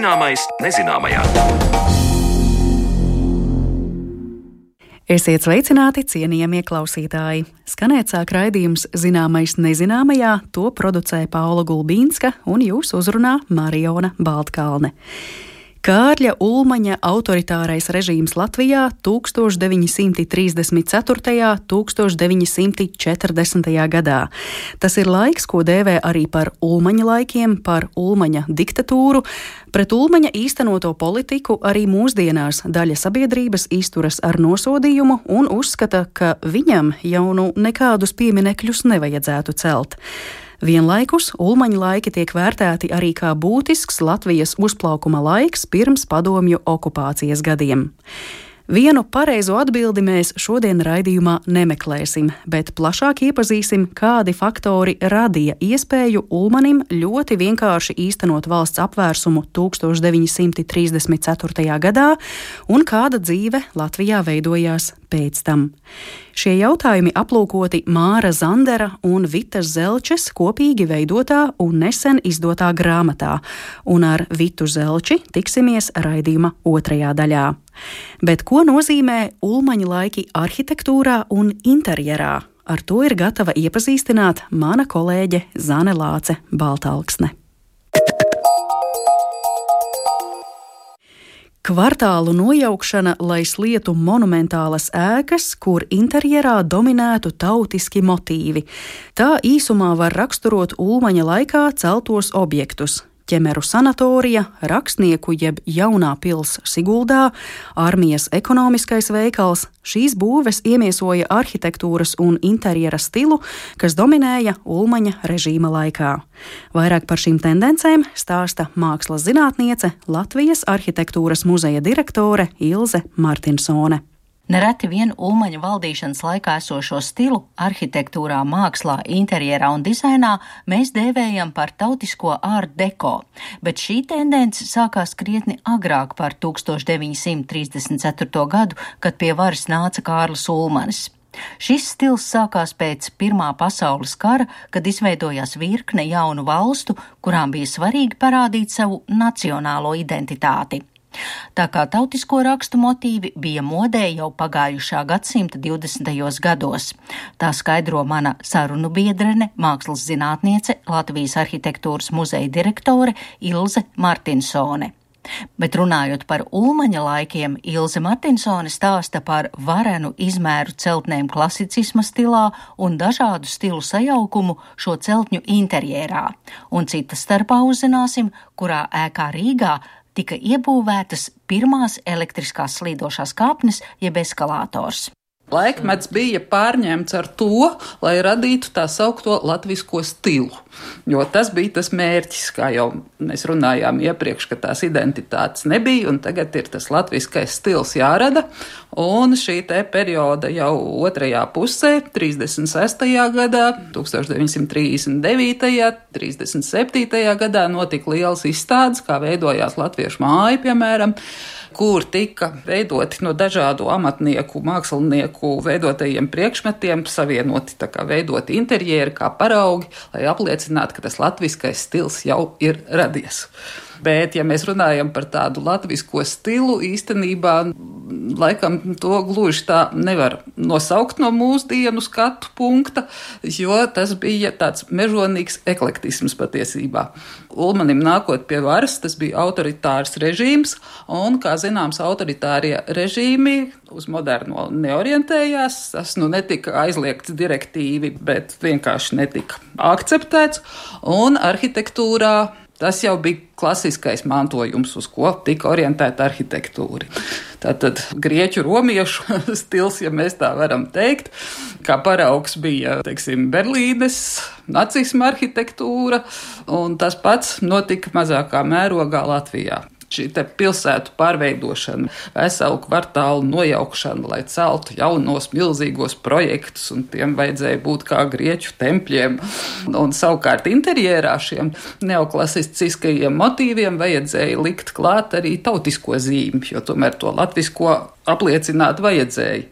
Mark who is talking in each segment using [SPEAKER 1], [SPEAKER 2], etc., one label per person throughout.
[SPEAKER 1] Zināmais nezināmajā.
[SPEAKER 2] Esiet sveicināti, cienījamie klausītāji! Skanēt sāk raidījums Zināmais nezināmajā, to producē Paula Gulbīnska un jūs uzrunā Mariona Baltkalne. Kārļa Ulmaņa autoritārais režīms Latvijā 1934. un 1940. gadā. Tas ir laiks, ko dēvē arī par Ulmaņa laikiem, par Ulmaņa diktatūru. Pret Ulmaņa īstenoto politiku arī mūsdienās daļa sabiedrības izturas ar nosodījumu un uzskata, ka viņam jau nu nekādus pieminekļus nevajadzētu celt. Vienlaikus Ulmaņa laiki tiek vērtēti arī kā būtisks Latvijas uzplaukuma laiks pirms padomju okupācijas gadiem. Vienu pareizo atbildi mēs šodien raidījumā nemeklēsim, bet plašāk iepazīsim, kādi faktori radīja iespēju Ulmanim ļoti vienkārši īstenot valsts apvērsumu 1934. gadā un kāda dzīve Latvijā veidojās pēc tam. Šie jautājumi aplūkoti Māra Zandera un Vitas Zelčes kopīgi veidotā un nesen izdotā grāmatā, un ar Vitu Zelči tiksimies raidījuma otrajā daļā. Bet ko nozīmē ulmaņa laiki arhitektūrā un interjerā? Ar to ir gatava iepazīstināt mana kolēģe Zane Lāce Baltalksne. Kvartālu nojaukšana, lai slietu monumentālas ēkas, kur interjerā dominētu tautiski motīvi. Tā īsumā var raksturot Ulmaņa laikā celtos objektus, ķemeru sanatorija, rakstnieku jeb jaunā pils Siguldā, armijas ekonomiskais veikals. Šīs būves iemiesoja arhitektūras un interjera stilu, kas dominēja Ulmaņa režīma laikā. Vairāk par šīm tendencēm stāsta mākslas zinātniece Latvijas arhitektūras muzeja direktore Ilze Martinsone.
[SPEAKER 3] Nereti vien Ulmaņa valdīšanas laikā esošo stilu arhitektūrā, mākslā, interjerā un dizainā mēs dēvējam par tautisko art deko, bet šī tendence sākās krietni agrāk par 1934. gadu, kad pie varas nāca Kārlis Ulmanis. Šis stils sākās pēc Pirmā pasaules kara, kad izveidojās virkne jaunu valstu, kurām bija svarīgi parādīt savu nacionālo identitāti. Tā kā tautisko rakstu motīvi bija modē jau pagājušā gadsimta 20. gados. Tā skaidro mana sarunu biedrene, mākslas zinātniece, Latvijas arhitektūras muzeja direktore Ilze Martinsone. Bet runājot par ulmaņa laikiem, Ilze Martinsone stāsta par varenu izmēru celtnēm klasicisma stilā un dažādu stilu sajaukumu šo celtņu interjerā, un citas starpā uzzināsim, kurā ēkā Rīgā tika iebūvētas pirmās elektriskās slīdošās kāpnes jeb eskalātors.
[SPEAKER 4] Laikmets bija pārņemts ar to, lai radītu tā saucamo latviešu stilu. Jo tas bija tas mērķis, kā jau mēs runājām iepriekš, ka tās identitātes nebija, un tagad ir tas latviskais stils jārada. Un šī perioda jau otrajā pusē, 36. gadā, 1939. 37. gadā notika liels izstādes, kā veidojās latviešu māja, piemēram kur tika veidoti no dažādu amatnieku, mākslinieku veidotajiem priekšmetiem, savienoti, tā kā veidoti interjeri, kā paraugi, lai apliecinātu, ka tas latviskais stils jau ir radies. Bet, ja mēs runājam par tādu latviešu stilu, īstenībā laikam to gluži tā nevar nosaukt no mūsdienu skatu punkta, jo tas bija tāds mežonīgs eklektisms patiesībā. Ulmanim nākot pie varas, tas bija autoritārs režīms, un, kā zināms, autoritārie režīmi uz moderno neorientējās. Tas nu netika aizliegts direktīvi, bet vienkārši netika akceptēts, un arhitektūrā Tas jau bija klasiskais mantojums, uz ko tika orientēta arhitektūra. Tātad grieķu romiešu stils, ja mēs tā varam teikt, kā paraugs bija teiksim, Berlīnes nacisma arhitektūra, un tas pats notika mazākā mērogā Latvijā šī pilsētu pārveidošana, veselu kvartālu nojaukšana, lai celtu jaunos milzīgos projektus, un tiem vajadzēja būt kā grieķu tempļiem. Un savukārt interjerā šiem neoklasiskajiem motīviem vajadzēja likt klāt arī tautisko zīmi, jo tomēr to latvisko apliecināt vajadzēja.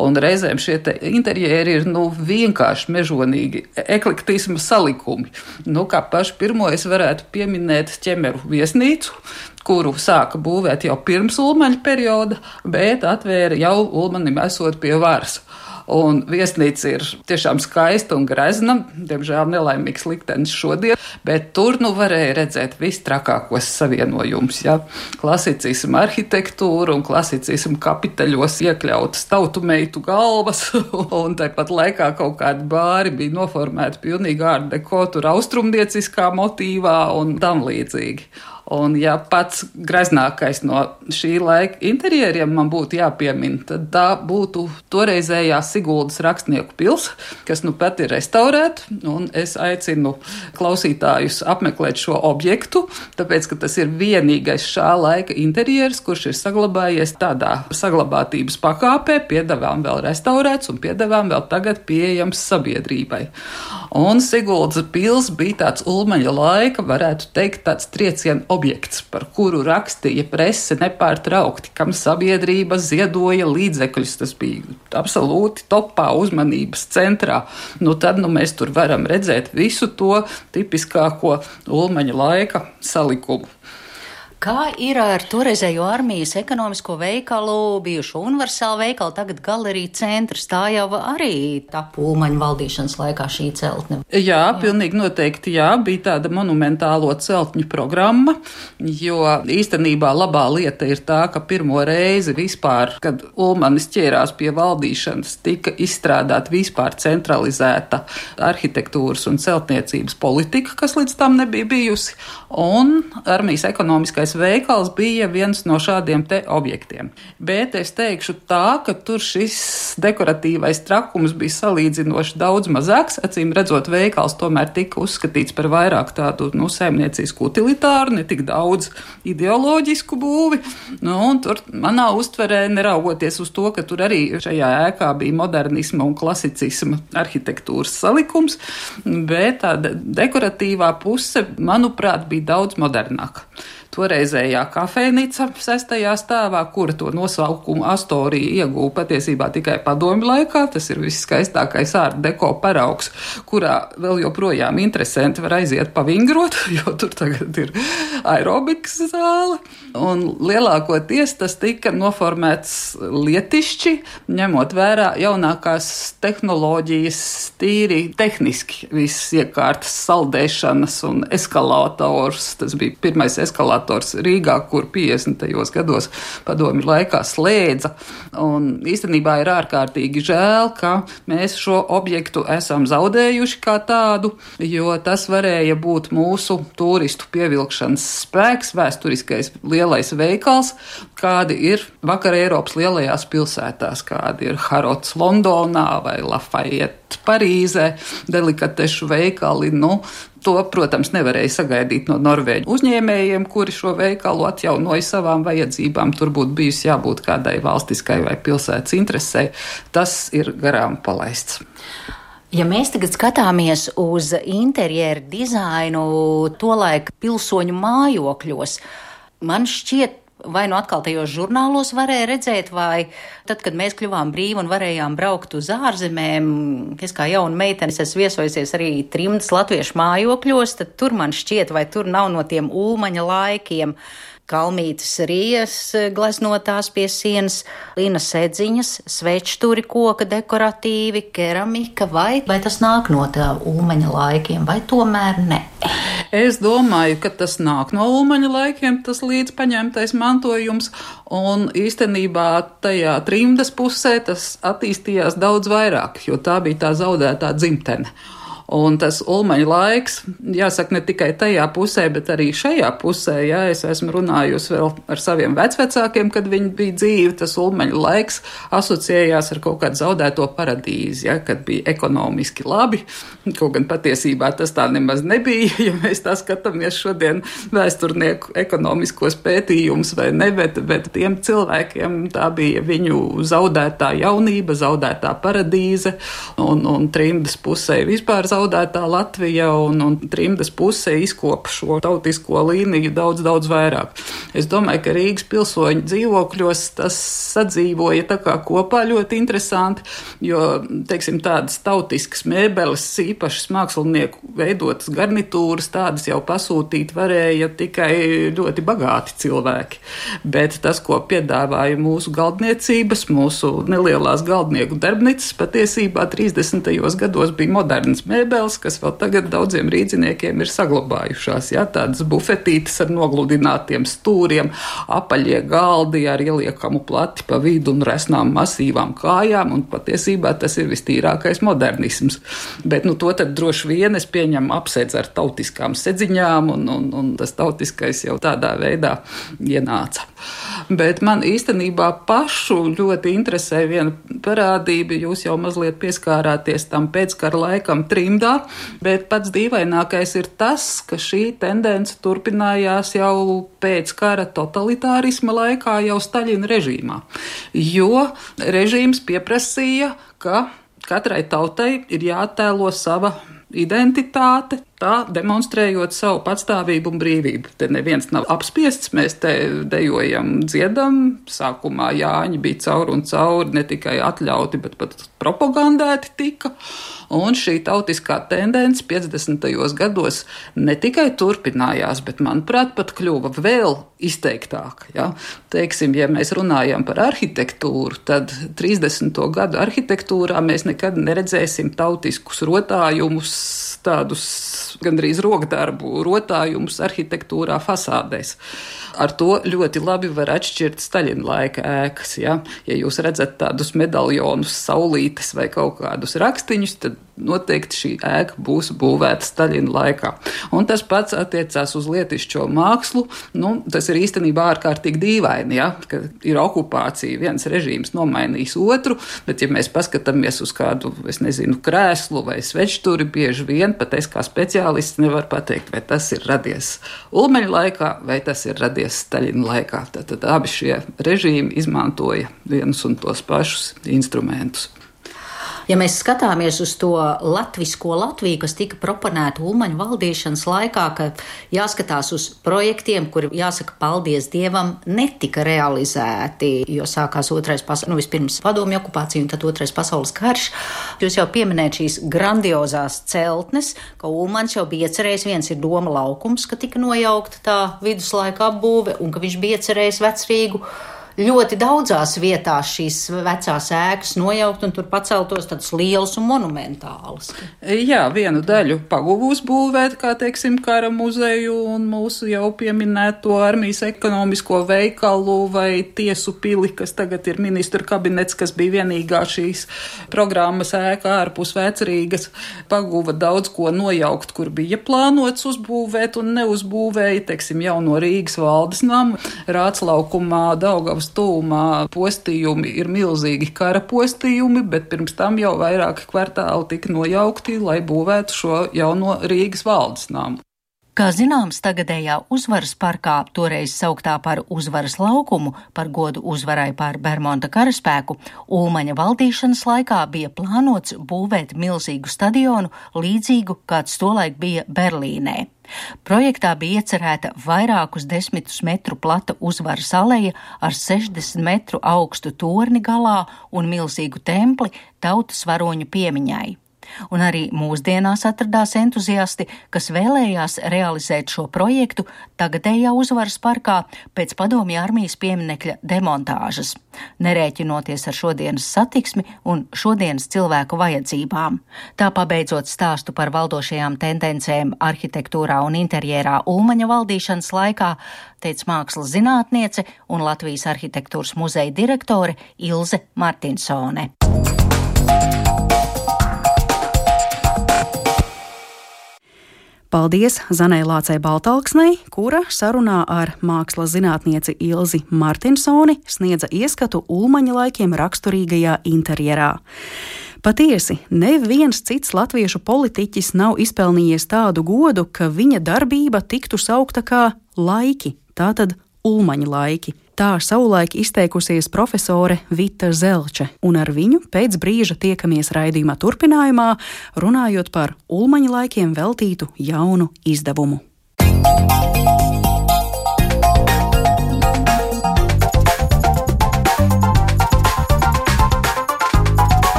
[SPEAKER 4] Un reizēm šie interjeri ir nu, vienkārši mežonīgi eklektisma salikumi. Nu, kā pašu pirmo es varētu pieminēt ķemeru viesnīcu, kuru sāka būvēt jau pirms Ulmaņa perioda, bet atvēra jau Ulmanim esot pie varas. Un viesnīca ir tiešām skaista un grezna. Diemžēl nelaimīgs liktenis šodien, bet tur nu varēja redzēt vistrakākos savienojumus. Ja? Klasicismu arhitektūru un klasicismu kapitaļos iekļautas tautu meitu galvas, un tāpat laikā kaut kādi bāri bija noformēti pilnīgi ārdeko, tur austrumnieciskā motīvā un tam līdzīgi. Un, ja pats greznākais no šī laika interjeriem man būtu jāpiemina, tad tā būtu toreizējā Siguldas rakstnieku pils, kas nu pat ir restaurēta. Es aicinu klausītājus apmeklēt šo objektu, tāpēc, ka tas ir vienīgais šā laika interjers, kurš ir saglabājies tādā saglabātības pakāpē, piedāvām vēl restaurēts un piedāvām vēl tagad pieejams sabiedrībai. Un Siguldas pils bija tāds ulmaņa laika, varētu teikt, tāds trieciena objekts objekts, par kuru rakstīja prese nepārtraukti, kam sabiedrība ziedoja līdzekļus. Tas bija absolūti topā uzmanības centrā. Nu, tad nu, mēs tur varam redzēt visu to tipiskāko ulmaņa laika salikumu.
[SPEAKER 3] Kā ir ar toreizējo armijas ekonomisko veikalu, bijušo universālu veikalu, tagad galerija centrs? Tā jau arī tapu Ulmaņa valdīšanas laikā šī celtne.
[SPEAKER 4] Jā, jā, pilnīgi noteikti, jā, bija tāda monumentālo celtņu programma, jo īstenībā labā lieta ir tā, ka pirmo reizi vispār, kad Ulmanis ķērās pie valdīšanas, tika izstrādāta vispār centralizēta arhitektūras un celtniecības politika, kas līdz tam nebija bijusi, un armijas ekonomiskais Lielais veikals bija viens no šādiem te objektiem. Bet es teikšu tā, ka tur šis dekoratīvais trakums bija salīdzinoši daudz mazāks. Acīm redzot, veikals tomēr tika uzskatīts par vairāk tādu nu, saimniecisku utilitāru, ne tik daudz ideoloģisku būvi. Nu, tur manā uztverē, neraugoties uz to, ka tur arī šajā ēkā bija modernisma un klasicisma arhitektūras salikums, bet tā dekoratīvā puse, manuprāt, bija daudz modernāka toreizējā kafejnīca sestajā stāvā, kura to nosaukumu Astorija ieguva patiesībā tikai padomju laikā. Tas ir viskaistākais ārta deko paraugs, kurā vēl joprojām interesanti var aiziet pavingrot, jo tur tagad ir aerobikas zāle. Un lielākoties tas tika noformēts lietišķi, ņemot vērā jaunākās tehnoloģijas, tīri tehniski visas iekārtas, saldēšanas un eskalators. Tas bija pirmais eskalators Rīgā, kur 50. gados padomju laikā slēdza. Un īstenībā ir ārkārtīgi žēl, ka mēs šo objektu esam zaudējuši kā tādu, jo tas varēja būt mūsu turistu pievilkšanas spēks, vēsturiskais lielais veikals, kādi ir vakar Eiropas lielajās pilsētās, kādi ir Harots Londonā vai Lafayette Parīzē, delikatešu veikali. Nu, To, protams, nevarēja sagaidīt no norvēģu uzņēmējiem, kuri šo veikalu atjaunoja savām vajadzībām. Tur būtu bijusi jābūt kādai valstiskai vai pilsētas interesei. Tas ir garām palaists.
[SPEAKER 3] Ja mēs tagad skatāmies uz interjeru dizainu, tolaik pilsoņu mājokļos, man šķiet, vai nu atkal tajos žurnālos varēja redzēt, vai tad, kad mēs kļuvām brīvi un varējām braukt uz ārzemēm, es kā jauna meitene esmu viesojusies arī trimdas latviešu mājokļos, tad tur man šķiet, vai tur nav no tiem ulmaņa laikiem kalmītas rijas gleznotās pie sienas, lina sedziņas, svečturi koka dekoratīvi, keramika, vai, vai tas nāk no tā ulmaņa laikiem, vai tomēr ne?
[SPEAKER 4] Es domāju, ka tas nāk no ulmaņa laikiem, tas līdz paņemtais mantojums, un īstenībā tajā trimdas pusē tas attīstījās daudz vairāk, jo tā bija tā zaudētā dzimtene. Un tas ulmaņa laiks, jāsaka, ne tikai tajā pusē, bet arī šajā pusē, ja es esmu runājusi vēl ar saviem vecvecākiem, kad viņi bija dzīvi, tas ulmaņa laiks asociējās ar kaut kādu zaudēto paradīzi, ja, kad bija ekonomiski labi. Kaut gan patiesībā tas tā nemaz nebija, ja mēs tā skatāmies šodien vēsturnieku ekonomiskos pētījumus vai ne, bet, bet tiem cilvēkiem tā bija viņu zaudētā jaunība, zaudētā paradīze un, un trimdas pusē vispār zaudētā zaudētā Latvija un, un trimdas pusē izkopa šo tautisko līniju daudz, daudz vairāk. Es domāju, ka Rīgas pilsoņu dzīvokļos tas sadzīvoja tā kā kopā ļoti interesanti, jo, teiksim, tādas tautiskas mēbeles, īpašas mākslinieku veidotas garnitūras, tādas jau pasūtīt varēja tikai ļoti bagāti cilvēki. Bet tas, ko piedāvāja mūsu galdniecības, mūsu nelielās galdnieku darbnīcas, patiesībā 30. gados bija modernas mēbeles, kas vēl tagad daudziem rīdziniekiem ir saglabājušās. Jā, tādas bufetītes ar nogludinātiem stūriem, apaļie galdi ar ieliekamu plati pa vidu un resnām masīvām kājām, un patiesībā tas ir vistīrākais modernisms. Bet nu, to tad droši vien es pieņemu apsēdz ar tautiskām sedziņām, un, un, un tas tautiskais jau tādā veidā ienāca. Bet man īstenībā pašu ļoti interesē viena parādība. Jūs jau mazliet pieskārāties tam pēckara laikam trimdā, bet pats dīvainākais ir tas, ka šī tendence turpinājās jau pēc kara totalitārisma laikā, jau Staļina režīmā. Jo režīms pieprasīja, ka katrai tautai ir jātēlo sava identitāte, tā demonstrējot savu patstāvību un brīvību. Te neviens nav apspiests, mēs te dejojam, dziedam. Sākumā Jāņi bija cauri un cauri ne tikai atļauti, bet pat propagandēti tika. Un šī tautiskā tendence 50. gados ne tikai turpinājās, bet, manuprāt, pat kļuva vēl izteiktāka. Ja? Teiksim, ja mēs runājam par arhitektūru, tad 30. gadu arhitektūrā mēs nekad neredzēsim tautiskus rotājumus, tādus gandrīz rokdarbu rotājumus arhitektūrā fasādēs. Ar to ļoti labi var atšķirt Staļina laika ēkas. Ja, ja jūs redzat tādus medaljonus, saulītes vai kaut kādus rakstiņus, tad noteikti šī ēka būs būvēta Staļina laikā. Un tas pats attiecās uz lietišķo mākslu. Nu, tas ir īstenībā ārkārtīgi dīvaini, ja, ka ir okupācija, viens režīms nomainīs otru, bet ja mēs paskatāmies uz kādu, es nezinu, krēslu vai svečturi, bieži vien pat es kā speciālists nevaru pateikt, vai tas ir radies Ulmeņa laikā vai tas ir radies Staļina laikā. Tad, tad abi šie režīmi izmantoja vienus un tos pašus instrumentus.
[SPEAKER 3] Ja mēs skatāmies uz to latvisko Latviju, kas tika proponēta Ulmaņa valdīšanas laikā, ka jāskatās uz projektiem, kuri, jāsaka, paldies Dievam, netika realizēti, jo sākās otrais pasaules, nu vispirms padomju okupācija un tad otrais pasaules karš. Jūs jau pieminējat šīs grandiozās celtnes, ka Ulmaņš jau bija iecerējis, viens ir doma laukums, ka tika nojaukta tā viduslaika apbūve un ka viņš bija iecerējis vecrīgu ļoti daudzās vietās šīs vecās ēkas nojaukt un tur paceltos tādas lielas un monumentālas.
[SPEAKER 4] Jā, vienu daļu paguvus būvēt, kā teiksim, kara muzeju un mūsu jau pieminēto armijas ekonomisko veikalu vai tiesu pili, kas tagad ir ministra kabinets, kas bija vienīgā šīs programmas ēka ārpus vecrīgas. Paguva daudz ko nojaukt, kur bija plānots uzbūvēt un neuzbūvēja, teiksim, jauno Rīgas valdes namu, Rāclaukumā, Daugavas Eiropas tūmā postījumi ir milzīgi kara postījumi, bet pirms tam jau vairāki kvartāli tika nojaukti, lai būvētu šo jauno Rīgas valdes namu.
[SPEAKER 3] Kā zināms, tagadējā uzvaras parkā, toreiz sauktā par uzvaras laukumu, par godu uzvarai pār Bermonta karaspēku, Ulmaņa valdīšanas laikā bija plānots būvēt milzīgu stadionu, līdzīgu kāds tolaik bija Berlīnē. Projektā bija iecerēta vairākus desmitus metru plata uzvaras aleja ar 60 metru augstu torni galā un milzīgu templi tautas varoņu piemiņai un arī mūsdienās atradās entuziasti, kas vēlējās realizēt šo projektu tagadējā uzvaras parkā pēc padomju armijas pieminekļa demontāžas, nerēķinoties ar šodienas satiksmi un šodienas cilvēku vajadzībām. Tā pabeidzot stāstu par valdošajām tendencēm arhitektūrā un interjerā Ulmaņa valdīšanas laikā, teica mākslas zinātniece un Latvijas arhitektūras muzeja direktore Ilze Martinsone.
[SPEAKER 2] Paldies Zanai Lācei Baltalksnei, kura sarunā ar mākslas zinātnieci Ilzi Martinsoni sniedza ieskatu ulmaņa laikiem raksturīgajā interjerā. Patiesi, neviens cits latviešu politiķis nav izpelnījies tādu godu, ka viņa darbība tiktu saukta kā laiki, tātad ulmaņa laiki. Tā savulaik izteikusies profesore Vita Zelče, un ar viņu pēc brīža tiekamies raidījumā turpinājumā, runājot par ulmaņa laikiem veltītu jaunu izdevumu.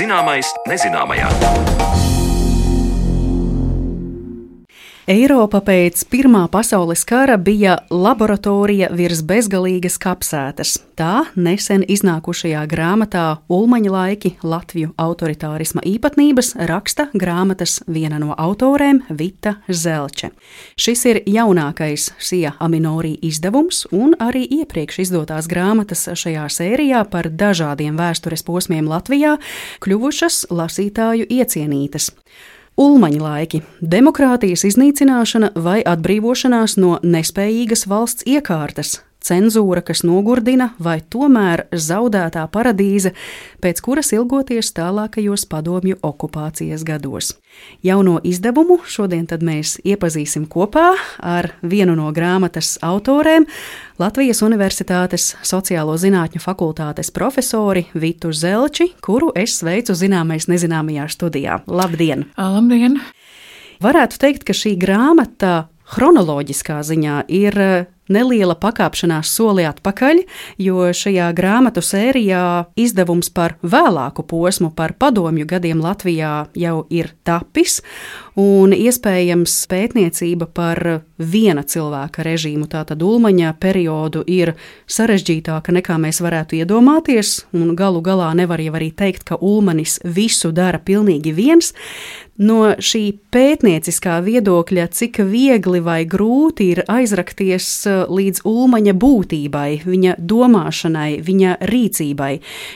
[SPEAKER 1] Zināmais nezināmajā.
[SPEAKER 2] Eiropa pēc Pirmā pasaules kara bija laboratorija virs bezgalīgas kapsētas. Tā nesen iznākušajā grāmatā Ulmaņa laiki Latviju autoritārisma īpatnības raksta grāmatas viena no autorēm Vita Zelče. Šis ir jaunākais Sija Aminorī izdevums un arī iepriekš izdotās grāmatas šajā sērijā par dažādiem vēstures posmiem Latvijā kļuvušas lasītāju iecienītas. Ulmaņa laiki - demokrātijas iznīcināšana vai atbrīvošanās no nespējīgas valsts iekārtas, cenzūra, kas nogurdina, vai tomēr zaudētā paradīze, pēc kuras ilgoties tālākajos padomju okupācijas gados. Jauno izdevumu šodien mēs iepazīsim kopā ar vienu no grāmatas autoriem, Latvijas Universitātes Sociālo zinātņu fakultātes profesori Vitu Zelči, kuru es sveicu zināmais nezināmajā studijā. Labdien!
[SPEAKER 5] Labdien!
[SPEAKER 2] Varētu teikt, ka šī grāmata chronoloģiskā ziņā ir neliela pakāpšanās soli atpakaļ, jo šajā grāmatu sērijā izdevums par vēlāku posmu, par padomju gadiem Latvijā jau ir tapis, un iespējams pētniecība par viena cilvēka režīmu, tātad ulmaņa periodu, ir sarežģītāka nekā mēs varētu iedomāties, un galu galā nevar jau arī teikt, ka ulmanis visu dara pilnīgi viens. No šī pētnieciskā viedokļa, cik viegli vai grūti ir aizrakties līdz ulmaņa būtībai, viņa domāšanai, viņa rīcībai.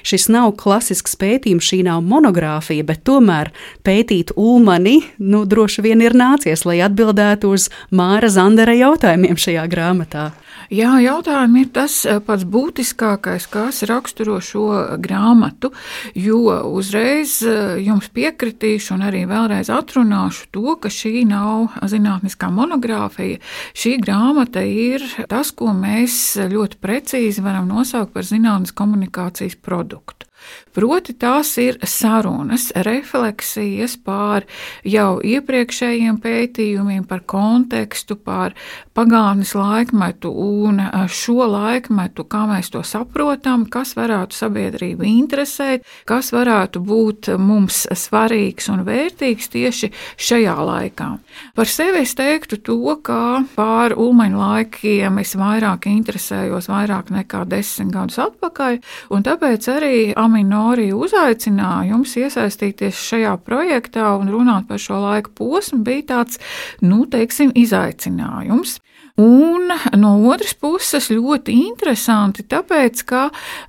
[SPEAKER 2] Šis nav klasisks pētījums, šī nav monogrāfija, bet tomēr pētīt ulmani, nu, droši vien ir nācies, lai atbildētu uz Māra Zandera jautājumiem šajā grāmatā.
[SPEAKER 5] Jā, jautājumi ir tas eh, pats būtiskākais, kas raksturo šo grāmatu, jo uzreiz eh, jums piekritīšu un arī vēlreiz atrunāšu to, ka šī nav zinātniskā monogrāfija. Šī grāmata ir tas, ko mēs ļoti precīzi varam nosaukt par zinātnes komunikācijas produktu. Proti, tās ir sarunas, refleksijas pār jau iepriekšējiem pētījumiem, par kontekstu, par pagātnes laikmetu un šo laikmetu, kā mēs to saprotam, kas varētu sabiedrību interesēt, kas varētu būt mums svarīgs un vērtīgs tieši šajā laikā. Par sevi es teiktu to, ka pār ulmaņu laikiem es vairāk interesējos vairāk nekā desmit gadus atpakaļ, un tāpēc arī Aminori uzaicinājums iesaistīties šajā projektā un runāt par šo laika posmu bija tāds, nu, teiksim, izaicinājums. Un no otras puses ļoti interesanti, tāpēc, ka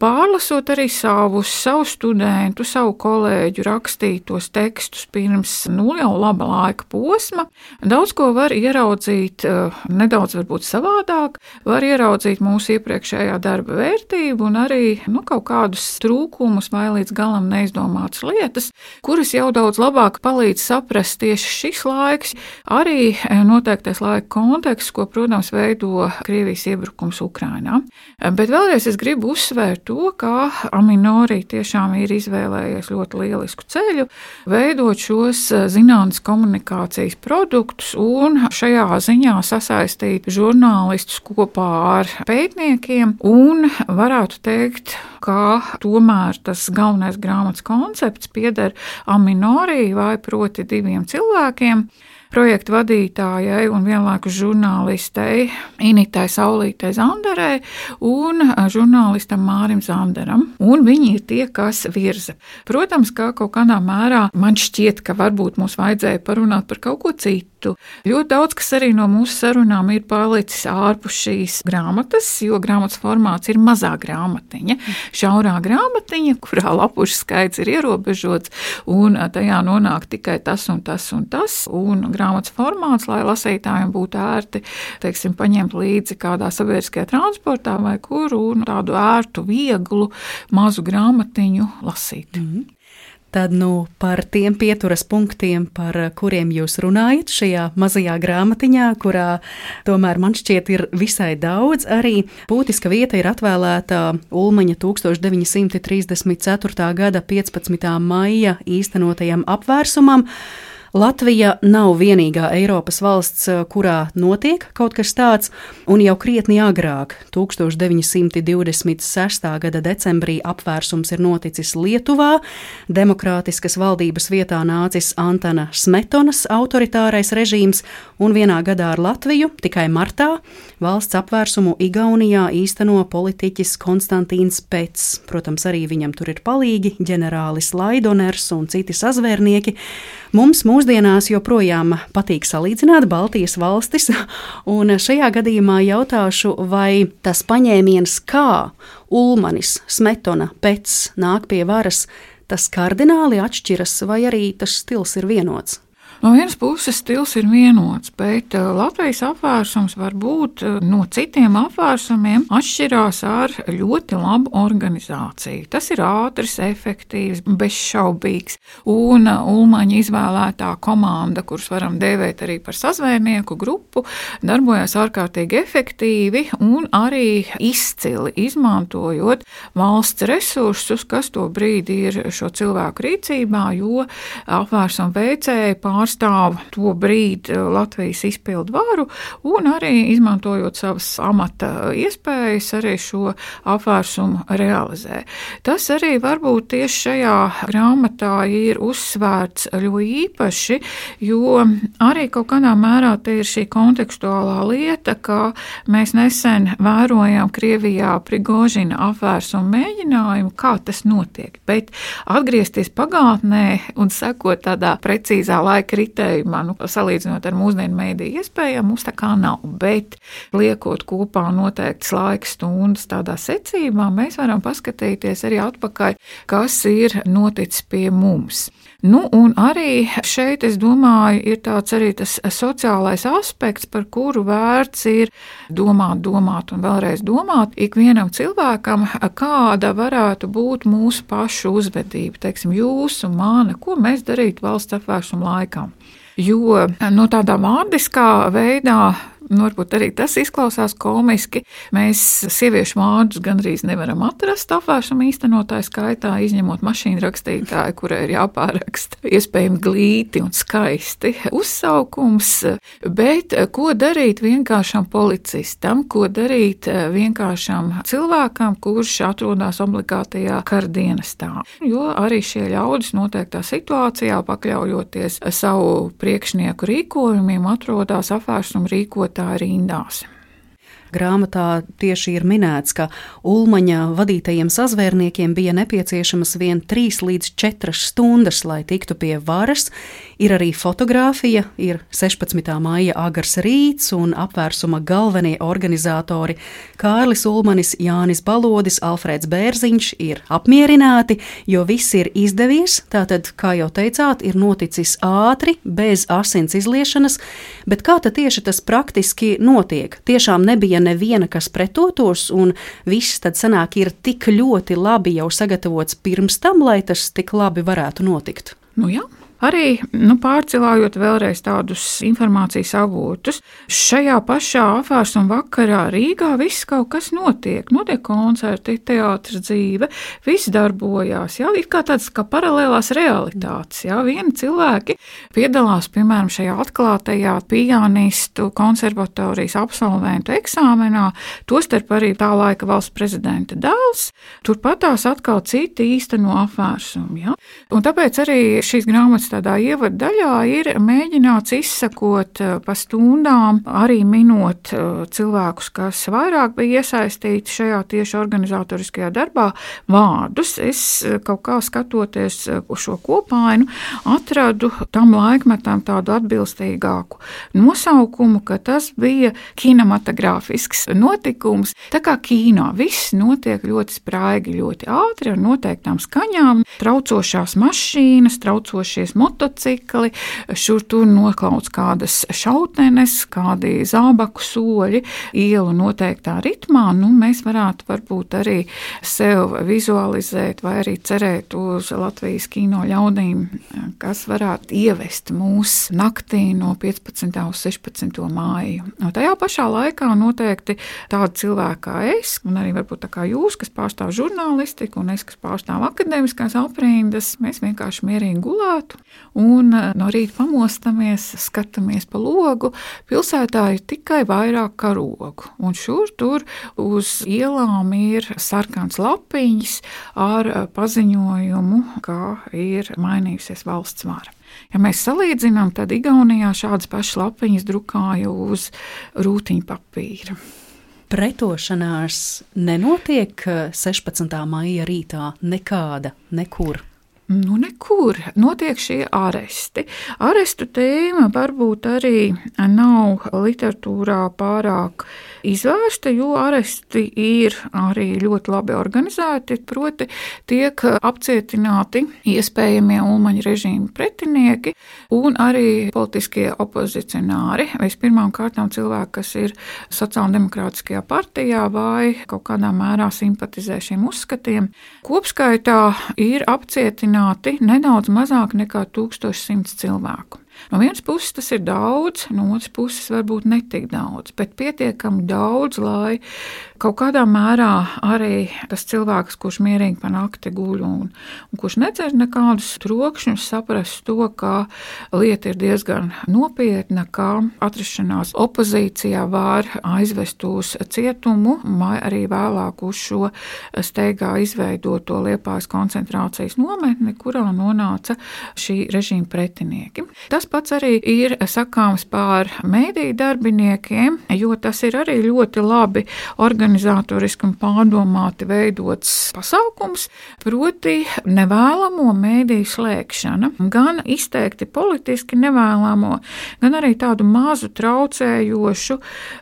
[SPEAKER 5] pārlasot arī savus, savu studentu, savu kolēģu rakstītos tekstus pirms nu, jau laba laika posma, daudz ko var ieraudzīt eh, nedaudz varbūt savādāk, var ieraudzīt mūsu iepriekšējā darba vērtību un arī nu, kaut kādus trūkumus vai līdz galam neizdomātas lietas, kuras jau daudz labāk palīdz saprast tieši šis laiks, arī eh, noteiktais laika konteksts, ko, protams, protams, veido Krievijas iebrukums Ukrainā. Bet vēlreiz es gribu uzsvērt to, ka Aminorī tiešām ir izvēlējies ļoti lielisku ceļu, veidot šos zinātnes komunikācijas produktus un šajā ziņā sasaistīt žurnālistus kopā ar pētniekiem un varētu teikt, ka tomēr tas galvenais grāmatas koncepts pieder Aminorī vai proti diviem cilvēkiem projektu vadītājai un vienlaikus žurnālistei Initai Saulītei Zanderei un žurnālistam Mārim Zanderam. Un viņi ir tie, kas virza. Protams, ka kaut kādā mērā man šķiet, ka varbūt mums vajadzēja parunāt par kaut ko citu. Ļoti daudz kas arī no mūsu sarunām ir palicis ārpus šīs grāmatas, jo grāmatas formāts ir mazā grāmatiņa, šaurā grāmatiņa, kurā lapušu skaits ir ierobežots, un tajā nonāk tikai tas un tas un tas. Un grāmatas formāts, lai lasītājiem būtu ērti, teiksim, paņemt līdzi kādā sabiedriskajā transportā vai kur un tādu ērtu, vieglu, mazu grāmatiņu lasīt. Mm -hmm.
[SPEAKER 2] Tad nu, par tiem pieturas punktiem, par kuriem jūs runājat šajā mazajā grāmatiņā, kurā tomēr man šķiet ir visai daudz. Arī būtiska vieta ir atvēlēta Ulmaņa 1934. gada 15. maija īstenotajam apvērsumam. Latvija nav vienīgā Eiropas valsts, eh, kurā notiek kaut kas tāds, un jau krietni agrāk, 1926. gada decembrī, apvērsums ir noticis Lietuvā. Demokrātiskas valdības vietā nācis Antana Smetonas autoritārais režīms, un vienā gadā ar Latviju, tikai martā, valsts apvērsumu Igaunijā īsteno politiķis Konstantīns Pets. Protams, arī viņam tur ir palīgi ģenerālis Laidoners un citi sazvērnieki. Mums mūsdienās joprojām patīk salīdzināt Baltijas valstis, un šajā gadījumā jautāšu, vai tas paņēmiens, kā Ulmanis, Smetona, Pets nāk pie varas, tas kardināli atšķiras, vai arī tas stils ir vienots?
[SPEAKER 5] No vienas puses stils ir vienots, bet uh, Latvijas apvērsums varbūt uh, no citiem apvērsumiem atšķirās ar ļoti labu organizāciju. Tas ir ātrs, efektīvs, bezšaubīgs. Un uh, Ulmaņa izvēlētā komanda, kurus varam dēvēt arī par sazvērnieku grupu, darbojas ārkārtīgi efektīvi un arī izcili izmantojot valsts resursus, kas to brīdi ir šo cilvēku rīcībā, jo apvērsuma veicēji pārstāv pārstāv to brīdi eh, Latvijas izpildu varu un arī izmantojot savas amata iespējas, arī šo apvērsumu realizē. Tas arī varbūt tieši šajā grāmatā ir uzsvērts ļoti īpaši, jo arī kaut kādā mērā te ir šī kontekstuālā lieta, ka mēs nesen vērojām Krievijā Prigožina apvērsumu mēģinājumu, kā tas notiek, bet atgriezties pagātnē un sekot tādā precīzā laika kritējumā, nu, salīdzinot ar mūsdienu mēdīju iespējām, mums tā kā nav. Bet liekot kopā noteikts laika stundas tādā secībā, mēs varam paskatīties arī atpakaļ, kas ir noticis pie mums. Nu, un arī šeit, es domāju, ir tāds arī tas sociālais aspekts, par kuru vērts ir domāt, domāt un vēlreiz domāt. Ikvienam cilvēkam, kāda varētu būt mūsu pašu uzvedība, teiksim, jūsu, mana, ko mēs darītu valsts apvērsuma laikā. Jo no tādā vārdiskā veidā Nu, varbūt arī tas izklausās komiski. Mēs sieviešu vārdus gandrīz nevaram atrast apvēršana īstenotāju skaitā, izņemot mašīnu rakstītāju, kurai ir jāpāraksta iespējami glīti un skaisti uzsaukums. Bet ko darīt vienkāršam policistam, ko darīt vienkāršam cilvēkam, kurš atrodas obligātajā kardienestā? Jo arī šie ļaudis noteiktā situācijā, pakļaujoties savu priekšnieku rīkojumiem, atrodas apvēršana rīkot tā rindās.
[SPEAKER 2] Grāmatā tieši ir minēts, ka Ulmaņa vadītajiem sazvērniekiem bija nepieciešamas vien 3 līdz 4 stundas, lai tiktu pie varas. Ir arī fotografija, ir 16. maija agars rīts un apvērsuma galvenie organizatori Kārlis Ulmanis, Jānis Balodis, Alfrēds Bērziņš ir apmierināti, jo viss ir izdevies. Tātad, kā jau teicāt, ir noticis ātri, bez asins izliešanas, bet kā tad tieši tas praktiski notiek? Tiešām nebija neviena, kas pretotos, un viss tad sanāk ir tik ļoti labi jau sagatavots pirms tam, lai tas tik labi varētu notikt.
[SPEAKER 5] Nu jā. Arī nu, pārcēlājot vēlreiz tādus informācijas avotus, šajā pašā apvērsuma vakarā Rīgā viss kaut kas notiek. Notiek koncerti, teātris dzīve, viss darbojās. Jā, ir kā tādas kā paralēlās realitātes. Jā, vieni cilvēki piedalās, piemēram, šajā atklātajā pianistu konservatorijas absolventu eksāmenā, tostarp arī tā laika valsts prezidenta dēls. Turpat tās atkal citi īsteno apvērsumu. Jā. Un tāpēc arī šīs grāmatas tādā ievadu daļā ir mēģināts izsakot eh, pa stundām, arī minot eh, cilvēkus, kas vairāk bija iesaistīti šajā tieši organizatoriskajā darbā, vārdus. Es eh, kaut kā skatoties uz šo kopainu, atradu tam laikmetam tādu atbilstīgāku nosaukumu, ka tas bija kinematogrāfisks notikums. Tā kā kino viss notiek ļoti spraigi, ļoti ātri ar noteiktām skaņām, traucošās mašīnas, traucošies motocikli, šur tur noklauts kādas šautenes, kādi zābaku soļi, ielu noteiktā ritmā. Nu, mēs varētu varbūt arī sev vizualizēt vai arī cerēt uz Latvijas kino ļaudīm, kas varētu ievest mūs naktī no 15. uz 16. māju. Un tajā pašā laikā noteikti tādi cilvēki kā es, un arī varbūt tā kā jūs, kas pārstāv žurnālistiku, un es, kas pārstāv akadēmiskās aprindas, mēs vienkārši mierīgi gulētu un eh, no rīta pamostamies, skatāmies pa logu. Pilsētā ir tikai vairāk karogu, un šur tur uz ielām ir sarkans lapiņas ar eh, paziņojumu, kā ir mainījusies valsts vara. Ja mēs salīdzinām, tad Igaunijā šādas pašas lapiņas drukāja uz rūtiņpapīra.
[SPEAKER 2] Pretošanās nenotiek 16. Eh, maija rītā nekāda, nekur.
[SPEAKER 5] Nu, nekur notiek šie aresti. Arestu tēma varbūt arī nav literatūrā pārāk izvērsta, jo aresti ir arī ļoti labi organizēti. Proti, tiek apcietināti iespējamie Ulmaņa režīma pretinieki un arī politiskie opozicionāri. Vispirmām kārtām cilvēki, kas ir sociāldemokrātiskajā partijā vai kaut kādā mērā simpatizē šiem uzskatiem. Kopskaitā ir apcietināti nedaudz mazāk nekā 1100 cilvēku. No vienas puses tas ir daudz, no otras puses varbūt netik daudz, bet pietiekami daudz, lai kaut kādā mērā arī tas cilvēks, kurš mierīgi pa nakti guļ un, un kurš nedzer nekādus trokšņus, saprast to, ka lieta ir diezgan nopietna, ka atrašanās opozīcijā var aizvest uz cietumu vai arī vēlāk uz šo steigā izveidoto Liepājas koncentrācijas nometni, kurā nonāca šī režīma pretinieki. Tas pats arī ir sakāms par mēdīju darbiniekiem, jo tas ir arī ļoti labi organizatoriski un pārdomāti veidots pasākums, proti nevēlamo mēdīju slēgšana, gan izteikti politiski nevēlamo, gan arī tādu mazu traucējošu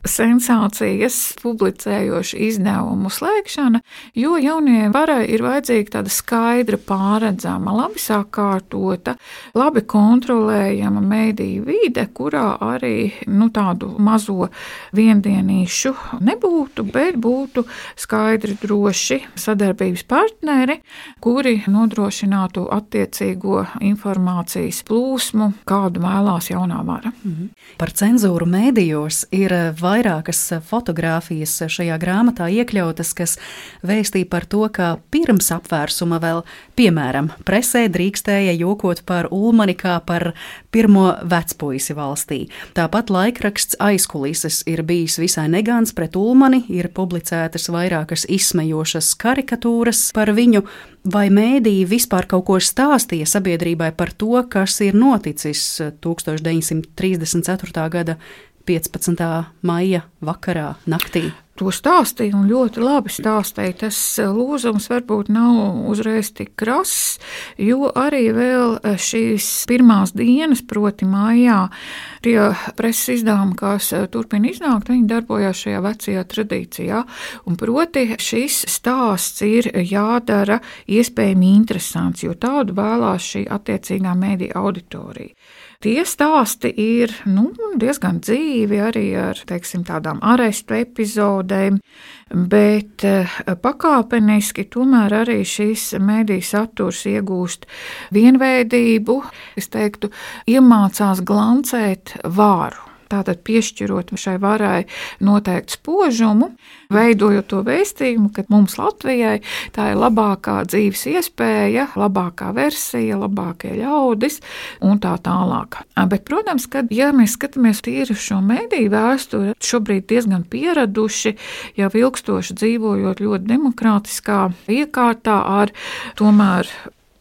[SPEAKER 5] sensācijas publicējošu izdevumu slēgšana, jo jaunie varai ir vajadzīga tāda skaidra, pārredzama, labi sakārtota, labi kontrolējama mēdīju vide, kurā arī nu, tādu mazo viendienīšu nebūtu, bet būtu skaidri, droši sadarbības partneri, kuri nodrošinātu attiecīgo informācijas plūsmu, kādu vēlās jaunā vara. Mhm.
[SPEAKER 2] Par cenzūru mēdījos ir vairākas fotogrāfijas šajā grāmatā iekļautas, kas vēstīja par to, ka pirms apvērsuma vēl, piemēram, presē drīkstēja jokot par Ulmani kā par pirmo pirmo vecpuisi valstī. Tāpat laikraksts aizkulises ir bijis visai negants pret Ulmani, ir publicētas vairākas izsmejošas karikatūras par viņu, vai mēdīji vispār kaut ko stāstīja sabiedrībai par to, kas ir noticis 1934. gada 15. maija vakarā, naktī
[SPEAKER 5] to stāstīja un ļoti labi stāstīja. Tas eh, lūzums varbūt nav uzreiz tik krass, jo arī vēl eh, šīs pirmās dienas, proti, mājā, tie preses izdevumi, kas eh, turpina iznākt, viņi darbojās šajā vecajā tradīcijā. Un proti, šis stāsts ir jādara iespējami interesants, jo tādu vēlās šī attiecīgā mēdī auditorija. Tie stāsti ir nu, diezgan dzīvi, arī ar teiksim, tādām arestu epizodēm, bet eh, pakāpeniski tomēr arī šis mediju saturs iegūst vienveidību, es teiktu, iemācās glancēt vāru tātad piešķirot šai varai noteiktu spožumu, veidojot to vēstījumu, ka mums Latvijai tā ir labākā dzīves iespēja, labākā versija, labākie ļaudis un tā tālāk. Bet, protams, kad ja mēs skatāmies tīri šo mediju vēsturi, šobrīd diezgan pieraduši, jau ilgstoši dzīvojot ļoti demokrātiskā iekārtā ar tomēr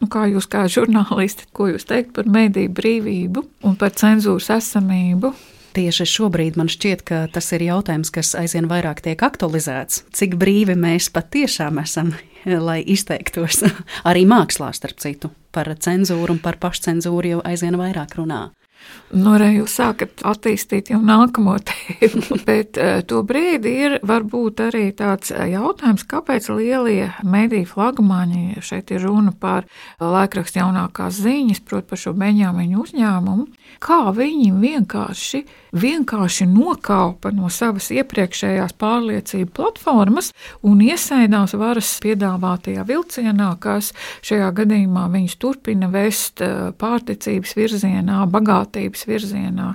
[SPEAKER 5] Nu, kā jūs, kā žurnālisti, ko jūs teikt par mediju brīvību un par cenzūras esamību?
[SPEAKER 2] Tieši šobrīd man šķiet, ka tas ir jautājums, kas aizvien vairāk tiek aktualizēts. Cik brīvi mēs patiešām esam, lai izteiktos arī mākslā, starp citu, par cenzūru un par pašcensūru jau aizvien vairāk runā.
[SPEAKER 5] Nu, arī jūs sākat attīstīt jau nākamo tēmu, bet uh, to brīdi ir varbūt arī tāds jautājums, kāpēc lielie mediju flagmaņi, šeit ir runa par laikrakstu jaunākās ziņas, proti par šo Beņāmiņu uzņēmumu, kā viņi vienkārši, vienkārši nokaupa no savas iepriekšējās pārliecību platformas un iesaidās varas piedāvātajā vilcienā, kas šajā gadījumā viņus turpina vest pārticības virzienā, bagātības virzienā,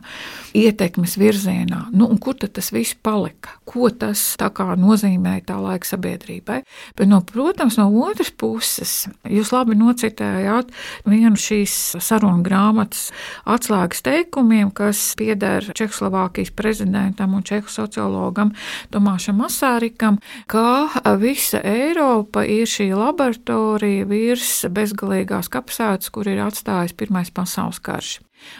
[SPEAKER 5] ietekmes virzienā. Nu, kur tad tas viss palika? Ko tas nozīmēja tā laika sabiedrībai? Bet, no, protams, no otras puses, jūs labi nocitējāt vienu šīs sarunu grāmatas atslēgas teikumiem, kas pieder Čehoslovākijas prezidentam un čehu sociologam Tomāšam Masārikam, ka visa Eiropa ir šī laboratorija virs bezgalīgās kapsētas, kur ir atstājis Pirmais pasaules karš.